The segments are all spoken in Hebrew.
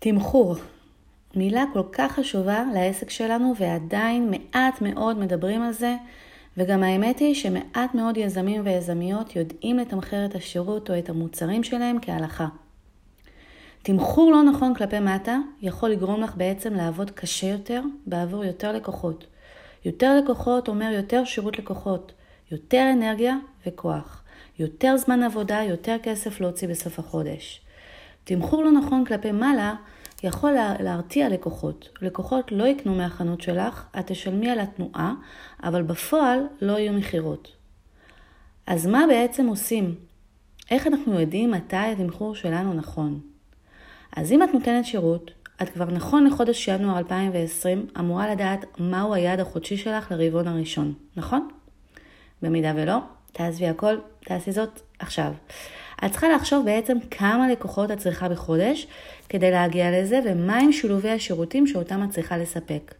תמחור, מילה כל כך חשובה לעסק שלנו ועדיין מעט מאוד מדברים על זה וגם האמת היא שמעט מאוד יזמים ויזמיות יודעים לתמחר את השירות או את המוצרים שלהם כהלכה. תמחור לא נכון כלפי מטה יכול לגרום לך בעצם לעבוד קשה יותר בעבור יותר לקוחות. יותר לקוחות אומר יותר שירות לקוחות, יותר אנרגיה וכוח, יותר זמן עבודה, יותר כסף להוציא בסוף החודש. תמחור לא נכון כלפי מעלה יכול להרתיע לקוחות. לקוחות לא יקנו מהחנות שלך, את תשלמי על התנועה, אבל בפועל לא יהיו מכירות. אז מה בעצם עושים? איך אנחנו יודעים מתי התמחור שלנו נכון? אז אם את נותנת שירות, את כבר נכון לחודש ינואר 2020 אמורה לדעת מהו היעד החודשי שלך לרבעון הראשון, נכון? במידה ולא, תעזבי הכל, תעשי זאת עכשיו. את צריכה לחשוב בעצם כמה לקוחות את צריכה בחודש כדי להגיע לזה ומהם שילובי השירותים שאותם את צריכה לספק.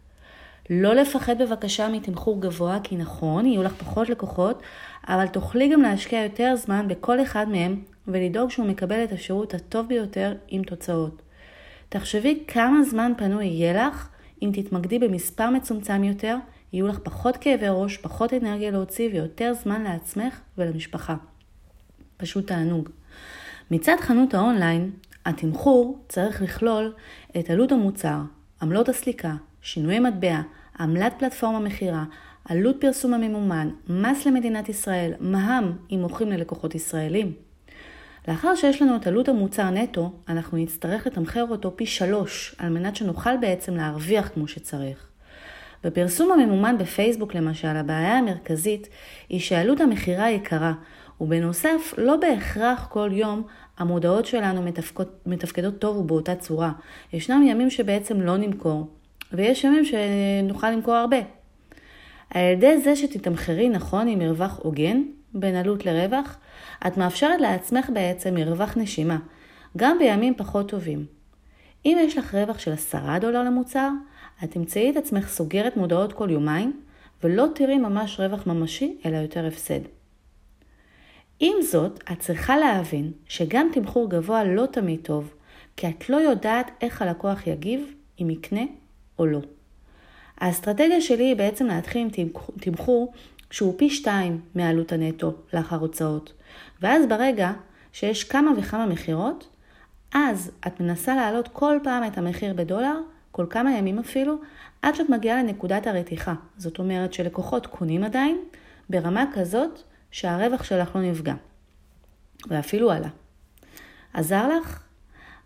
לא לפחד בבקשה מתמחור גבוה, כי נכון, יהיו לך פחות לקוחות, אבל תוכלי גם להשקיע יותר זמן בכל אחד מהם ולדאוג שהוא מקבל את השירות הטוב ביותר עם תוצאות. תחשבי כמה זמן פנוי יהיה לך אם תתמקדי במספר מצומצם יותר, יהיו לך פחות כאבי ראש, פחות אנרגיה להוציא ויותר זמן לעצמך ולמשפחה. פשוט תענוג. מצד חנות האונליין, התמחור צריך לכלול את עלות המוצר, עמלות הסליקה, שינויי מטבע, עמלת פלטפורמה מכירה, עלות פרסום הממומן, מס למדינת ישראל, מע"מ אם מוכרים ללקוחות ישראלים. לאחר שיש לנו את עלות המוצר נטו, אנחנו נצטרך לתמחר אותו פי שלוש, על מנת שנוכל בעצם להרוויח כמו שצריך. בפרסום הממומן בפייסבוק למשל, הבעיה המרכזית היא שעלות המכירה יקרה, ובנוסף, לא בהכרח כל יום המודעות שלנו מתפקד, מתפקדות טוב ובאותה צורה. ישנם ימים שבעצם לא נמכור, ויש ימים שנוכל למכור הרבה. על ידי זה שתתמחרי נכון עם מרווח הוגן בין עלות לרווח, את מאפשרת לעצמך בעצם מרווח נשימה, גם בימים פחות טובים. אם יש לך רווח של 10 דולר למוצר, את תמצאי את עצמך סוגרת מודעות כל יומיים, ולא תראי ממש רווח ממשי, אלא יותר הפסד. עם זאת, את צריכה להבין שגם תמחור גבוה לא תמיד טוב, כי את לא יודעת איך הלקוח יגיב, אם יקנה או לא. האסטרטגיה שלי היא בעצם להתחיל עם תמחור שהוא פי שתיים מעלות הנטו לאחר הוצאות, ואז ברגע שיש כמה וכמה מכירות, אז את מנסה להעלות כל פעם את המחיר בדולר, כל כמה ימים אפילו, עד שאת מגיעה לנקודת הרתיחה. זאת אומרת שלקוחות קונים עדיין, ברמה כזאת שהרווח שלך לא נפגע. ואפילו עלה. עזר לך?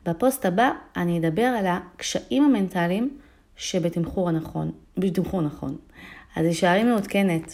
בפוסט הבא אני אדבר על הקשיים המנטליים שבתמחור הנכון, בתמחור נכון. אז הישארי מעודכנת.